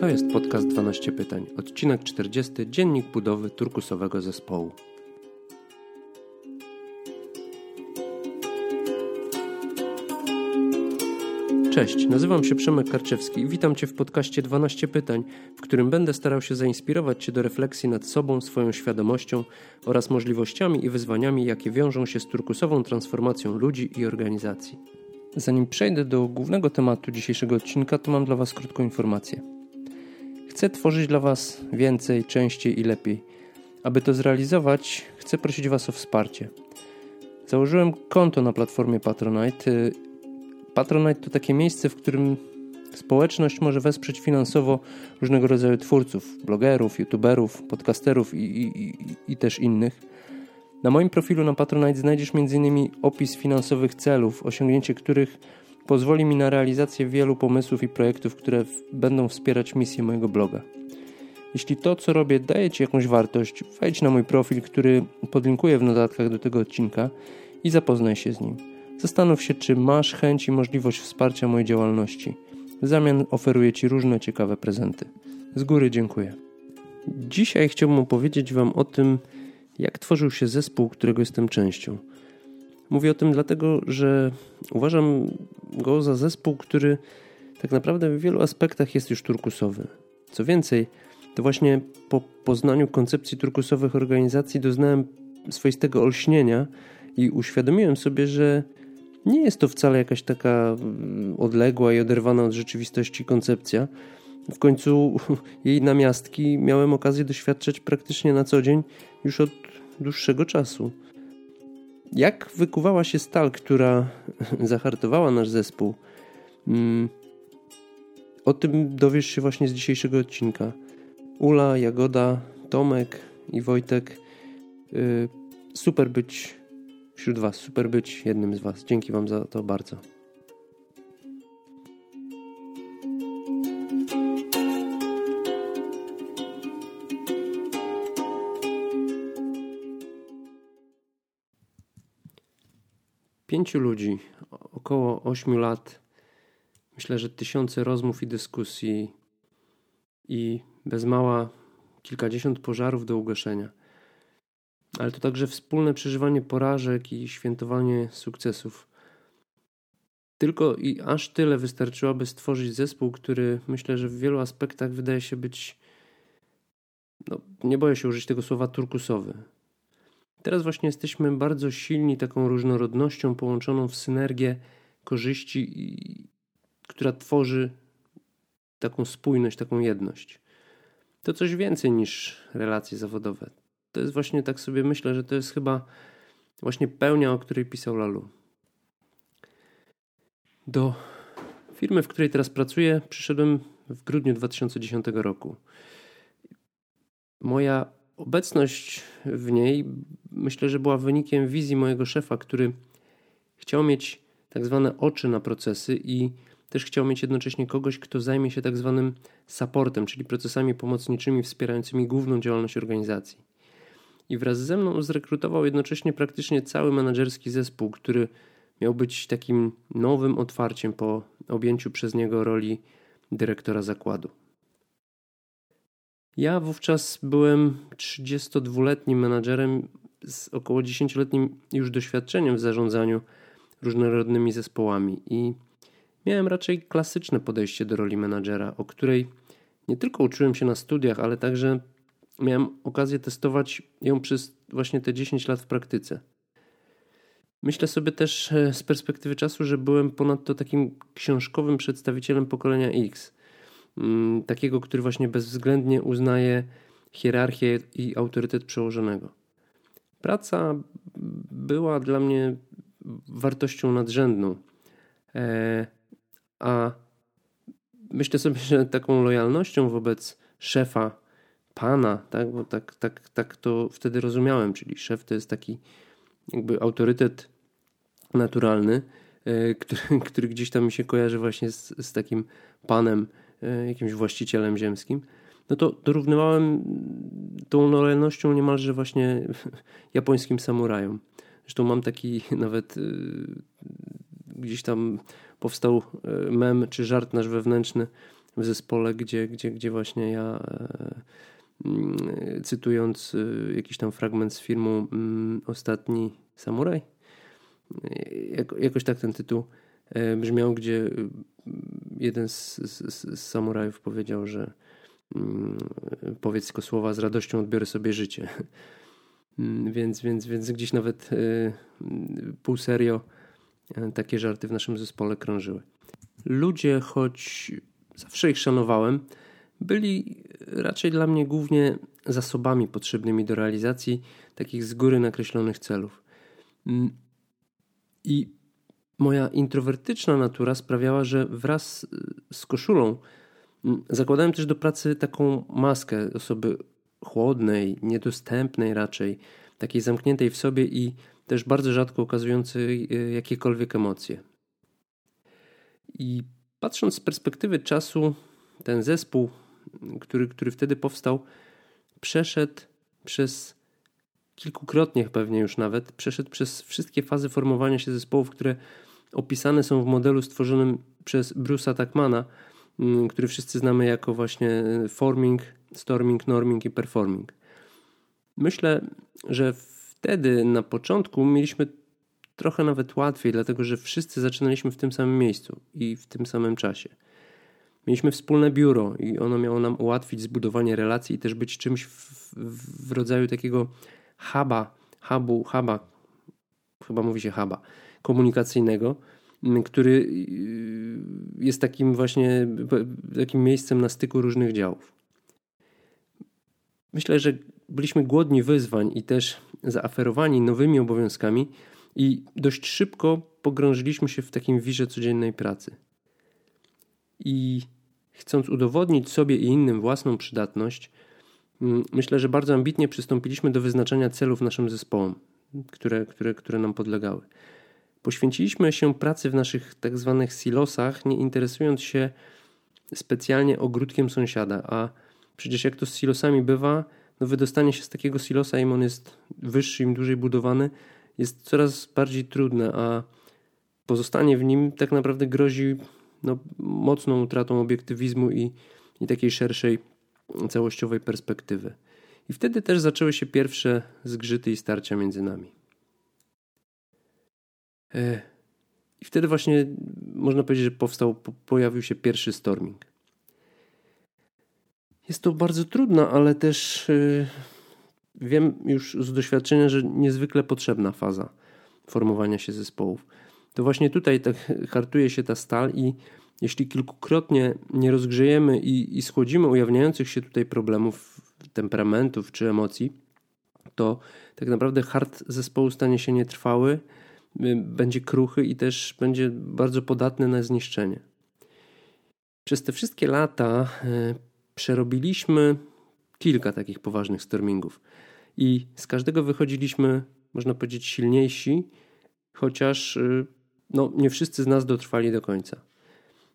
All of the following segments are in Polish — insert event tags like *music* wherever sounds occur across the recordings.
To jest podcast 12 pytań, odcinek 40, dziennik budowy turkusowego zespołu. Cześć, nazywam się Przemek Karczewski i witam Cię w podcaście 12 pytań, w którym będę starał się zainspirować Cię do refleksji nad sobą, swoją świadomością oraz możliwościami i wyzwaniami, jakie wiążą się z turkusową transformacją ludzi i organizacji. Zanim przejdę do głównego tematu dzisiejszego odcinka, to mam dla Was krótką informację. Chcę tworzyć dla Was więcej, częściej i lepiej. Aby to zrealizować, chcę prosić Was o wsparcie. Założyłem konto na platformie Patronite. Patronite to takie miejsce, w którym społeczność może wesprzeć finansowo różnego rodzaju twórców, blogerów, youtuberów, podcasterów i, i, i, i też innych. Na moim profilu na Patronite znajdziesz m.in. opis finansowych celów, osiągnięcie których pozwoli mi na realizację wielu pomysłów i projektów, które będą wspierać misję mojego bloga. Jeśli to, co robię, daje Ci jakąś wartość, wejdź na mój profil, który podlinkuję w notatkach do tego odcinka i zapoznaj się z nim. Zastanów się, czy masz chęć i możliwość wsparcia mojej działalności. W zamian oferuję Ci różne ciekawe prezenty. Z góry dziękuję. Dzisiaj chciałbym opowiedzieć Wam o tym, jak tworzył się zespół, którego jestem częścią. Mówię o tym dlatego, że uważam go za zespół, który tak naprawdę w wielu aspektach jest już turkusowy. Co więcej, to właśnie po poznaniu koncepcji turkusowych organizacji doznałem swoistego olśnienia i uświadomiłem sobie, że nie jest to wcale jakaś taka mm, odległa i oderwana od rzeczywistości koncepcja. W końcu *laughs* jej namiastki miałem okazję doświadczać praktycznie na co dzień już od dłuższego czasu. Jak wykuwała się stal, która *laughs* zahartowała nasz zespół? Mm, o tym dowiesz się właśnie z dzisiejszego odcinka. Ula, Jagoda, Tomek i Wojtek. Y, super być wśród Was, super być jednym z Was. Dzięki Wam za to bardzo. Pięciu ludzi, około ośmiu lat, myślę, że tysiące rozmów i dyskusji i bez mała kilkadziesiąt pożarów do ugaszenia. Ale to także wspólne przeżywanie porażek i świętowanie sukcesów. Tylko i aż tyle wystarczyło, stworzyć zespół, który myślę, że w wielu aspektach wydaje się być, no, nie boję się użyć tego słowa, turkusowy. Teraz właśnie jesteśmy bardzo silni taką różnorodnością połączoną w synergię korzyści, która tworzy taką spójność, taką jedność. To coś więcej niż relacje zawodowe. To jest właśnie tak sobie myślę, że to jest chyba właśnie pełnia, o której pisał Lalu. Do firmy, w której teraz pracuję, przyszedłem w grudniu 2010 roku. Moja Obecność w niej myślę, że była wynikiem wizji mojego szefa, który chciał mieć tak zwane oczy na procesy i też chciał mieć jednocześnie kogoś, kto zajmie się tak zwanym supportem, czyli procesami pomocniczymi wspierającymi główną działalność organizacji. I wraz ze mną zrekrutował jednocześnie praktycznie cały menedżerski zespół, który miał być takim nowym otwarciem po objęciu przez niego roli dyrektora zakładu. Ja wówczas byłem 32-letnim menadżerem z około 10-letnim już doświadczeniem w zarządzaniu różnorodnymi zespołami i miałem raczej klasyczne podejście do roli menadżera, o której nie tylko uczyłem się na studiach, ale także miałem okazję testować ją przez właśnie te 10 lat w praktyce. Myślę sobie też e, z perspektywy czasu, że byłem ponadto takim książkowym przedstawicielem pokolenia X – takiego, który właśnie bezwzględnie uznaje hierarchię i autorytet przełożonego. Praca była dla mnie wartością nadrzędną, e, a myślę sobie, że taką lojalnością wobec szefa, pana, tak, bo tak, tak, tak to wtedy rozumiałem, czyli szef to jest taki jakby autorytet naturalny, e, który, który gdzieś tam mi się kojarzy właśnie z, z takim panem, jakimś właścicielem ziemskim, no to dorównywałem tą lojalnością niemalże właśnie *laughs* japońskim samurajom. Zresztą mam taki *laughs* nawet e, gdzieś tam powstał e, mem czy żart nasz wewnętrzny, w zespole, gdzie, gdzie, gdzie właśnie ja mm, cytując jakiś tam fragment z filmu mm, Ostatni Samuraj, jakoś tak ten tytuł brzmiał, gdzie jeden z, z, z samurajów powiedział, że mm, powiedz tylko słowa z radością odbiorę sobie życie. Mm, więc, więc, więc gdzieś nawet y, pół serio e, takie żarty w naszym zespole krążyły. Ludzie, choć zawsze ich szanowałem, byli raczej dla mnie głównie zasobami potrzebnymi do realizacji takich z góry nakreślonych celów. Mm, I moja introwertyczna natura sprawiała, że wraz z koszulą zakładałem też do pracy taką maskę osoby chłodnej, niedostępnej raczej, takiej zamkniętej w sobie i też bardzo rzadko okazującej e, jakiekolwiek emocje. I patrząc z perspektywy czasu, ten zespół, który, który wtedy powstał, przeszedł przez kilkukrotnie pewnie już nawet, przeszedł przez wszystkie fazy formowania się zespołów, które opisane są w modelu stworzonym przez Bruce'a Tuckmana, mm, który wszyscy znamy jako właśnie e, forming, storming, norming i performing. Myślę, że wtedy na początku mieliśmy trochę nawet łatwiej, dlatego że wszyscy zaczynaliśmy w tym samym miejscu i w tym samym czasie. Mieliśmy wspólne biuro i ono miało nam ułatwić zbudowanie relacji i też być czymś w, w rodzaju takiego huba, hubu, huba, chyba mówi się huba, komunikacyjnego, który y, jest takim właśnie takim miejscem na styku różnych działów. Myślę, że byliśmy głodni wyzwań i też zaaferowani nowymi obowiązkami i dość szybko pogrążyliśmy się w takim wirze codziennej pracy. I chcąc udowodnić sobie i innym własną przydatność, myślę, że bardzo ambitnie przystąpiliśmy do wyznaczania celów naszym zespołom, które, które, które nam podlegały. Poświęciliśmy się pracy w naszych tak zwanych silosach, nie interesując się specjalnie ogródkiem sąsiada, a przecież jak to z silosami bywa, no wydostanie się z takiego silosa, im on jest wyższy, im dłużej budowany, jest coraz bardziej trudne, a pozostanie w nim tak naprawdę grozi no, mocną utratą obiektywizmu i, i takiej szerszej, całościowej perspektywy. I wtedy też zaczęły się pierwsze zgrzyty i starcia między nami. E, I wtedy właśnie można powiedzieć, że powstał, pojawił się pierwszy storming. Jest to bardzo trudna, ale też e, wiem już z doświadczenia, że niezwykle potrzebna faza formowania się zespołów. To właśnie tutaj tak hartuje się ta stal i jeśli kilkukrotnie nie rozgrzejemy i, i schłodzimy ujawniających się tutaj problemów, temperamentów czy emocji, to tak naprawdę hart zespołu stanie się nietrwały, Y, będzie kruchy i też będzie bardzo podatny na zniszczenie. Przez te wszystkie lata y, przerobiliśmy kilka takich poważnych stormingów i z każdego wychodziliśmy, można powiedzieć, silniejsi, chociaż y, no, nie wszyscy z nas dotrwali do końca.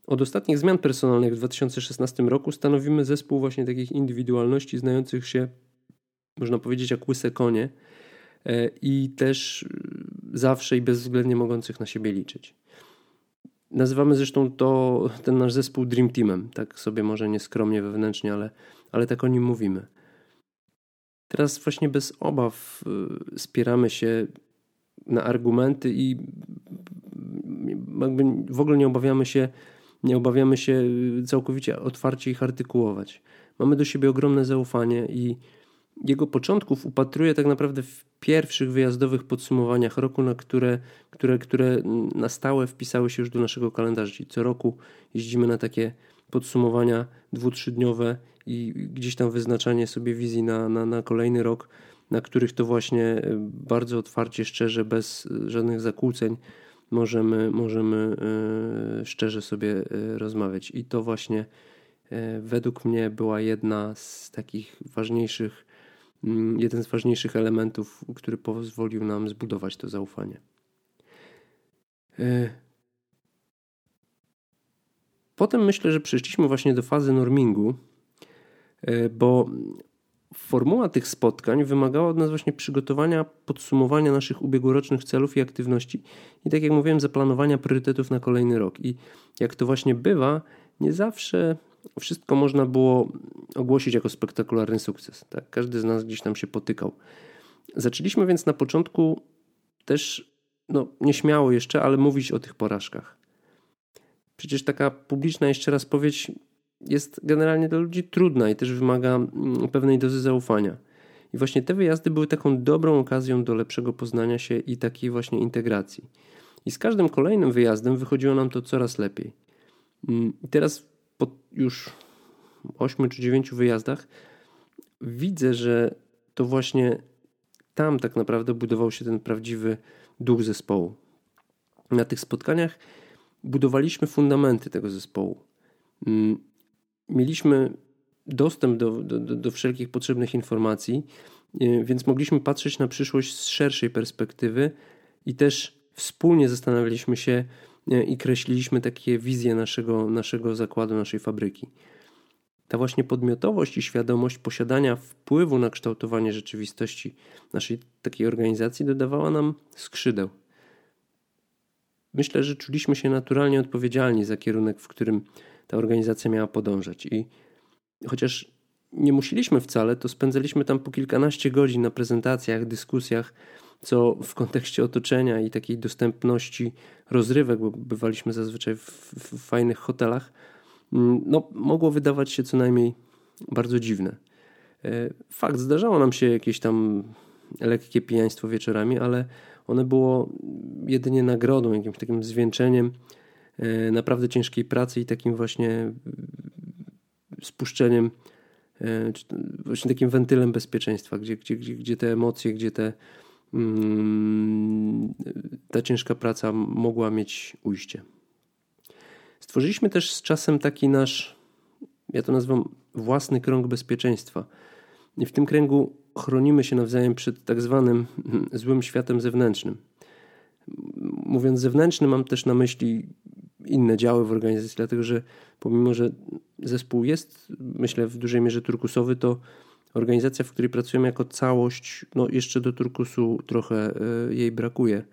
Od ostatnich zmian personalnych w 2016 roku stanowimy zespół właśnie takich indywidualności znających się, można powiedzieć, jak łyse konie i też zawsze i bezwzględnie mogących na siebie liczyć. Nazywamy zresztą to, ten nasz zespół Dream Teamem, tak sobie może nieskromnie wewnętrznie, ale, ale tak o nim mówimy. Teraz właśnie bez obaw y, spieramy się na argumenty i w ogóle nie obawiamy się, nie obawiamy się całkowicie otwarcie ich artykułować. Mamy do siebie ogromne zaufanie i jego początków upatruję tak naprawdę w pierwszych wyjazdowych podsumowaniach roku, na które, które, które na stałe wpisały się już do naszego kalendarza. Czyli co roku jeździmy na takie podsumowania dwu, trzydniowe i gdzieś tam wyznaczanie sobie wizji na, na, na kolejny rok, na których to właśnie e, bardzo otwarcie, szczerze, bez żadnych zakłóceń możemy, możemy e, szczerze sobie e, rozmawiać. I to właśnie według mnie była jedna z takich ważniejszych Mm, jeden z ważniejszych elementów, który pozwolił nam zbudować to zaufanie. E, potem myślę, że przeszliśmy właśnie do fazy normingu, e, bo formuła tych spotkań wymagała od nas właśnie przygotowania, podsumowania naszych ubiegłorocznych celów i aktywności i tak jak mówiłem, zaplanowania priorytetów na kolejny rok. I jak to właśnie bywa, nie zawsze wszystko można było ogłosić jako spektakularny sukces. Tak? Każdy z nas gdzieś tam się potykał. Zaczęliśmy więc na początku też, no nieśmiało jeszcze, ale mówić o tych porażkach. Przecież taka publiczna, jeszcze raz powiedzieć, jest generalnie dla ludzi trudna i też wymaga mm, pewnej dozy zaufania. I właśnie te wyjazdy były taką dobrą okazją do lepszego poznania się i takiej właśnie integracji. I z każdym kolejnym wyjazdem wychodziło nam to coraz lepiej. Mm, I teraz po już ośmiu czy dziewięciu wyjazdach widzę, że to właśnie tam tak naprawdę budował się ten prawdziwy duch zespołu. Na tych spotkaniach budowaliśmy fundamenty tego zespołu. Mieliśmy dostęp do, do, do wszelkich potrzebnych informacji, y, więc mogliśmy patrzeć na przyszłość z szerszej perspektywy i też wspólnie zastanawialiśmy się y, i kreśliliśmy takie wizje naszego, naszego zakładu, naszej fabryki. Ta właśnie podmiotowość i świadomość posiadania wpływu na kształtowanie rzeczywistości naszej takiej organizacji dodawała nam skrzydeł. Myślę, że czuliśmy się naturalnie odpowiedzialni za kierunek, w którym ta organizacja miała podążać. I chociaż nie musieliśmy wcale, to spędzaliśmy tam po kilkanaście godzin na prezentacjach, dyskusjach, co w kontekście otoczenia i takiej dostępności rozrywek, bo bywaliśmy zazwyczaj w, w fajnych hotelach, mm, no, mogło wydawać się co najmniej bardzo dziwne. E, fakt, zdarzało nam się jakieś tam lekkie pijaństwo wieczorami, ale one było jedynie nagrodą, jakimś takim zwieńczeniem naprawdę ciężkiej pracy i takim właśnie spuszczeniem, e, właśnie takim wentylem bezpieczeństwa, gdzie, gdzie, gdzie, gdzie te emocje, gdzie te, mm, ta ciężka praca mogła mieć ujście. Stworzyliśmy też z czasem taki nasz, ja to nazywam własny krąg bezpieczeństwa. I w tym kręgu chronimy się nawzajem przed tak zwanym złym światem zewnętrznym. Mówiąc zewnętrzny, mam też na myśli inne działy w organizacji, dlatego że pomimo, że zespół jest, myślę, w dużej mierze turkusowy, to organizacja, w której pracujemy jako całość, no jeszcze do turkusu trochę e, jej brakuje.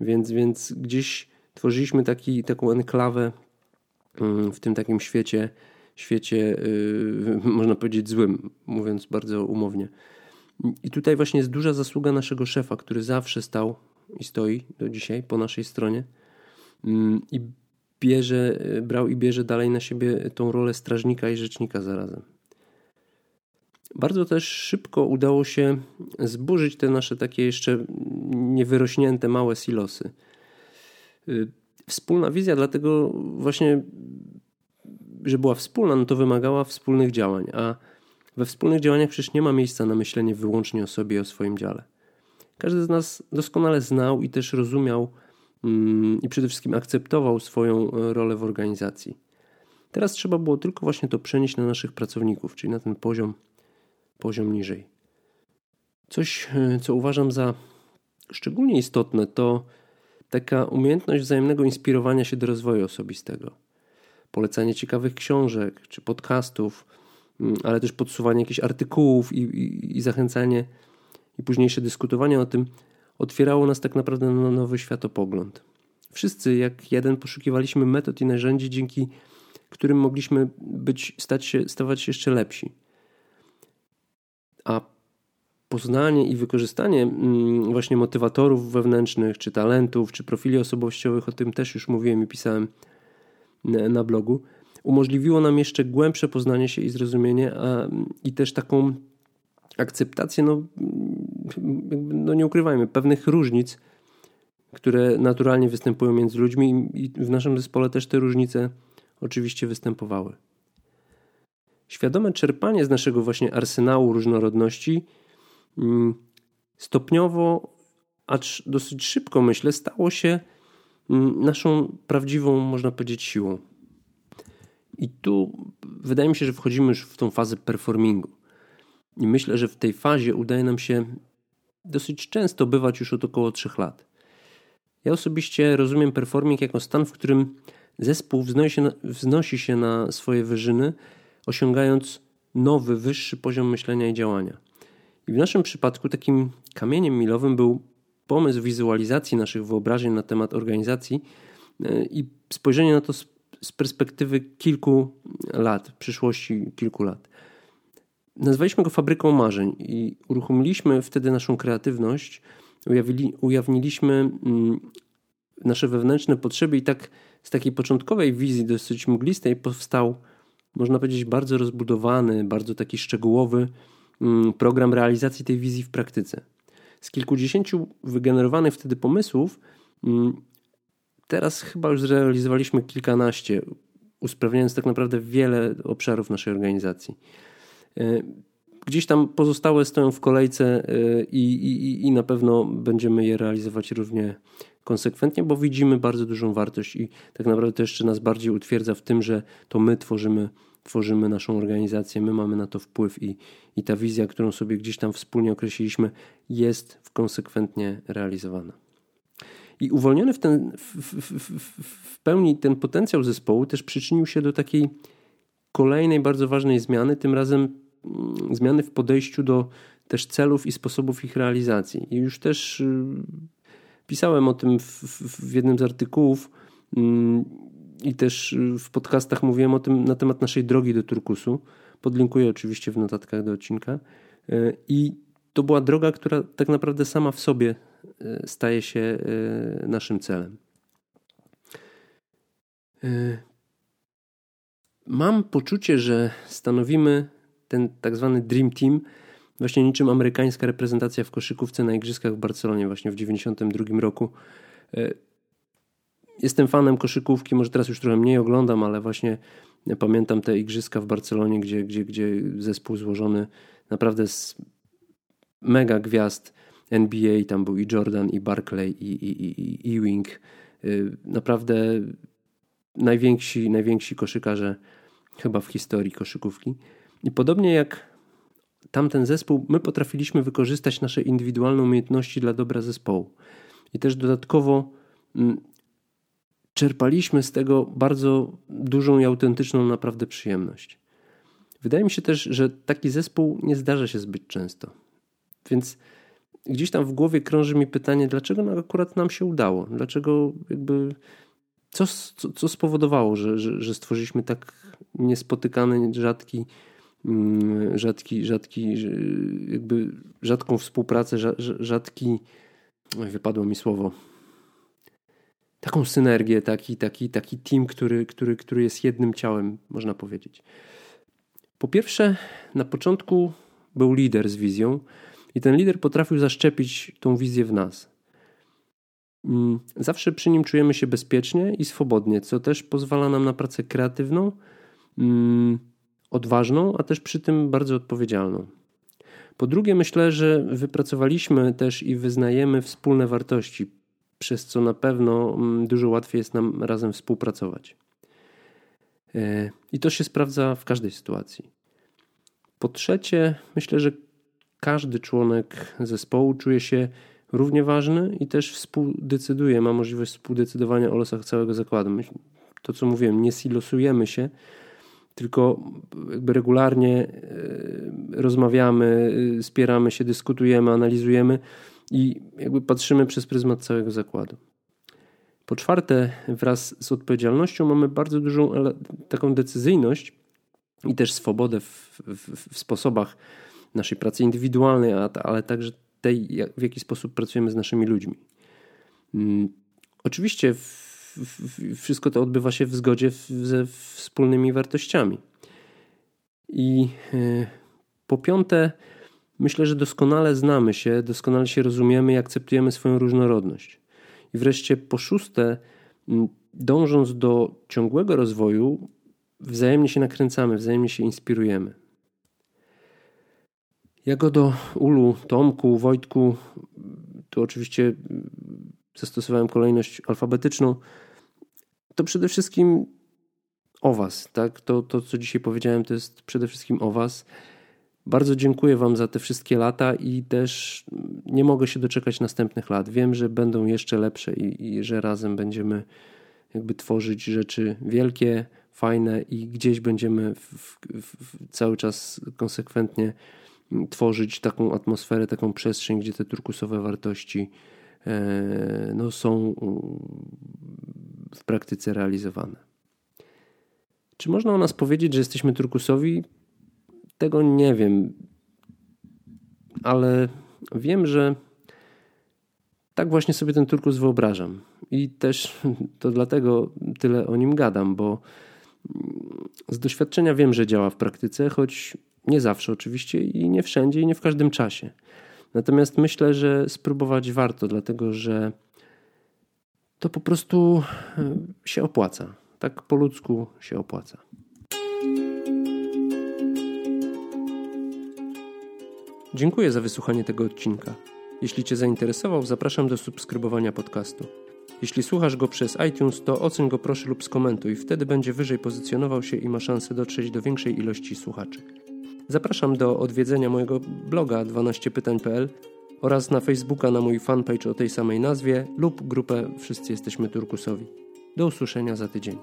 Więc, więc gdzieś tworzyliśmy taki, taką enklawę mm, w tym takim świecie, świecie, e, *laughs* można powiedzieć, złym, mówiąc bardzo umownie. I tutaj właśnie jest duża zasługa naszego szefa, który zawsze stał i stoi do dzisiaj po naszej stronie mm, i bierze, brał i bierze dalej na siebie tą rolę strażnika i rzecznika zarazem. Bardzo też szybko udało się zburzyć te nasze takie jeszcze niewyrośnięte małe silosy. Y, wspólna wizja, dlatego właśnie, że była wspólna, no to wymagała wspólnych działań, a we wspólnych działaniach przecież nie ma miejsca na myślenie wyłącznie o sobie i o swoim dziale. Każdy z nas doskonale znał i też rozumiał i przede wszystkim akceptował swoją e, rolę w organizacji. Teraz trzeba było tylko właśnie to przenieść na naszych pracowników, czyli na ten poziom, poziom niżej. Coś, e, co uważam za szczególnie istotne, to taka umiejętność wzajemnego inspirowania się do rozwoju osobistego. Polecanie ciekawych książek czy podcastów, mm, ale też podsuwanie jakichś artykułów i, i, i zachęcanie i późniejsze dyskutowanie o tym otwierało nas tak naprawdę na nowy światopogląd. Wszyscy jak jeden poszukiwaliśmy metod i narzędzi, dzięki którym mogliśmy być, stać się, stawać się jeszcze lepsi. A poznanie i wykorzystanie mm, właśnie motywatorów wewnętrznych, czy talentów, czy profili osobowościowych, o tym też już mówiłem i pisałem na blogu, umożliwiło nam jeszcze głębsze poznanie się i zrozumienie, a, i też taką akceptację, no, no nie ukrywajmy, pewnych różnic, które naturalnie występują między ludźmi i w naszym zespole też te różnice oczywiście występowały. Świadome czerpanie z naszego właśnie arsenału różnorodności mm, stopniowo, acz dosyć szybko myślę, stało się mm, naszą prawdziwą, można powiedzieć, siłą. I tu wydaje mi się, że wchodzimy już w tą fazę performingu. I myślę, że w tej fazie udaje nam się dosyć często bywać już od około 3 lat. Ja osobiście rozumiem performing jako stan, w którym zespół wznosi się na, wznosi się na swoje wyżyny, osiągając nowy, wyższy poziom myślenia i działania. I w naszym przypadku takim kamieniem milowym był pomysł wizualizacji naszych wyobrażeń na temat organizacji e, i spojrzenie na to z, z perspektywy kilku lat, przyszłości kilku lat. Nazwaliśmy go fabryką marzeń i uruchomiliśmy wtedy naszą kreatywność, ujawnili, ujawniliśmy mm, nasze wewnętrzne potrzeby i tak z takiej początkowej wizji dosyć mglistej powstał, można powiedzieć, bardzo rozbudowany, bardzo taki szczegółowy mm, program realizacji tej wizji w praktyce. Z kilkudziesięciu wygenerowanych wtedy pomysłów, mm, teraz chyba już zrealizowaliśmy kilkanaście, usprawniając tak naprawdę wiele obszarów naszej organizacji. E, gdzieś tam pozostałe stoją w kolejce e, i, i, i na pewno będziemy je realizować równie konsekwentnie, bo widzimy bardzo dużą wartość i tak naprawdę to jeszcze nas bardziej utwierdza w tym, że to my tworzymy, tworzymy naszą organizację, my mamy na to wpływ i, i ta wizja, którą sobie gdzieś tam wspólnie określiliśmy, jest konsekwentnie realizowana. I uwolniony w, ten, w, w, w, pełni ten potencjał zespołu też przyczynił się do takiej kolejnej bardzo ważnej zmiany, tym razem zmiany w podejściu do też celów i sposobów ich realizacji. I już też y, pisałem o tym w, w jednym z artykułów mm, i też y, w podcastach mówiłem o tym na temat naszej drogi do turkusu. Podlinkuję oczywiście w notatkach do odcinka. Y, I to była droga, która tak naprawdę sama w sobie staje się naszym celem. Mam poczucie, że stanowimy ten tak zwany Dream Team właśnie niczym amerykańska reprezentacja w koszykówce na Igrzyskach w Barcelonie właśnie w 1992 roku. Jestem fanem koszykówki, może teraz już trochę mniej oglądam, ale właśnie pamiętam te Igrzyska w Barcelonie, gdzie, gdzie, gdzie zespół złożony naprawdę z mega gwiazd NBA, tam był i Jordan, i Barclay, i, i, i, i Ewing. Y, naprawdę najwięksi, najwięksi koszykarze chyba w historii koszykówki. I podobnie jak tamten zespół, my potrafiliśmy wykorzystać nasze indywidualne umiejętności dla dobra zespołu. I też dodatkowo mm, czerpaliśmy z tego bardzo dużą i autentyczną naprawdę przyjemność. Wydaje mi się też, że taki zespół nie zdarza się zbyt często. Więc gdzieś tam w głowie krąży mi pytanie, dlaczego akurat nam się udało? Dlaczego jakby. Co, co, co spowodowało, że, że, że stworzyliśmy tak niespotykany, rzadki, rzadki, rzadki, jakby rzadką współpracę, rzadki, wypadło mi słowo, taką synergię, taki, taki, taki team, który, który, który jest jednym ciałem, można powiedzieć. Po pierwsze, na początku był lider z wizją, i ten lider potrafił zaszczepić tą wizję w nas. Mm, zawsze przy nim czujemy się bezpiecznie i swobodnie, co też pozwala nam na pracę kreatywną, mm, odważną, a też przy tym bardzo odpowiedzialną. Po drugie, myślę, że wypracowaliśmy też i wyznajemy wspólne wartości, przez co na pewno mm, dużo łatwiej jest nam razem współpracować. E, I to się sprawdza w każdej sytuacji. Po trzecie, myślę, że każdy członek zespołu czuje się równie ważny i też współdecyduje, ma możliwość współdecydowania o losach całego zakładu. To, co mówiłem, nie silosujemy się, tylko jakby regularnie e, rozmawiamy, e, spieramy się, dyskutujemy, analizujemy i jakby patrzymy przez pryzmat całego zakładu. Po czwarte, wraz z odpowiedzialnością mamy bardzo dużą taką decyzyjność i też swobodę w, w, w sposobach naszej pracy indywidualnej, ale także tej, w jaki sposób pracujemy z naszymi ludźmi. Mm, oczywiście wszystko to odbywa się w zgodzie ze wspólnymi wartościami. I e, po piąte, myślę, że doskonale znamy się, doskonale się rozumiemy i akceptujemy swoją różnorodność. I wreszcie po szóste, dążąc do ciągłego rozwoju, wzajemnie się nakręcamy, wzajemnie się inspirujemy. Jagodo, Ulu, Tomku, Wojtku, tu oczywiście zastosowałem kolejność alfabetyczną. To przede wszystkim o Was, tak? To, to, co dzisiaj powiedziałem, to jest przede wszystkim o Was. Bardzo dziękuję Wam za te wszystkie lata i też nie mogę się doczekać następnych lat. Wiem, że będą jeszcze lepsze i, i że razem będziemy jakby tworzyć rzeczy wielkie, fajne i gdzieś będziemy w, w, cały czas konsekwentnie tworzyć taką atmosferę, taką przestrzeń, gdzie te turkusowe wartości e, no, są w praktyce realizowane. Czy można o nas powiedzieć, że jesteśmy turkusowi? Tego nie wiem, ale wiem, że tak właśnie sobie ten turkus wyobrażam. I też *laughs* to dlatego tyle o nim gadam, bo z doświadczenia wiem, że działa w praktyce, choć nie zawsze oczywiście i nie wszędzie i nie w każdym czasie. Natomiast myślę, że spróbować warto, dlatego że to po prostu e, się opłaca. Tak po ludzku się opłaca. Dziękuję za wysłuchanie tego odcinka. Jeśli Cię zainteresował, zapraszam do subskrybowania podcastu. Jeśli słuchasz go przez iTunes, to oceń go proszę lub skomentuj, wtedy będzie wyżej pozycjonował się i ma szansę dotrzeć do większej ilości słuchaczy. Zapraszam do odwiedzenia mojego bloga 12pytań.pl oraz na Facebooka na mój fanpage o tej samej nazwie lub grupę Wszyscy Jesteśmy Turkusowi. Do usłyszenia za tydzień.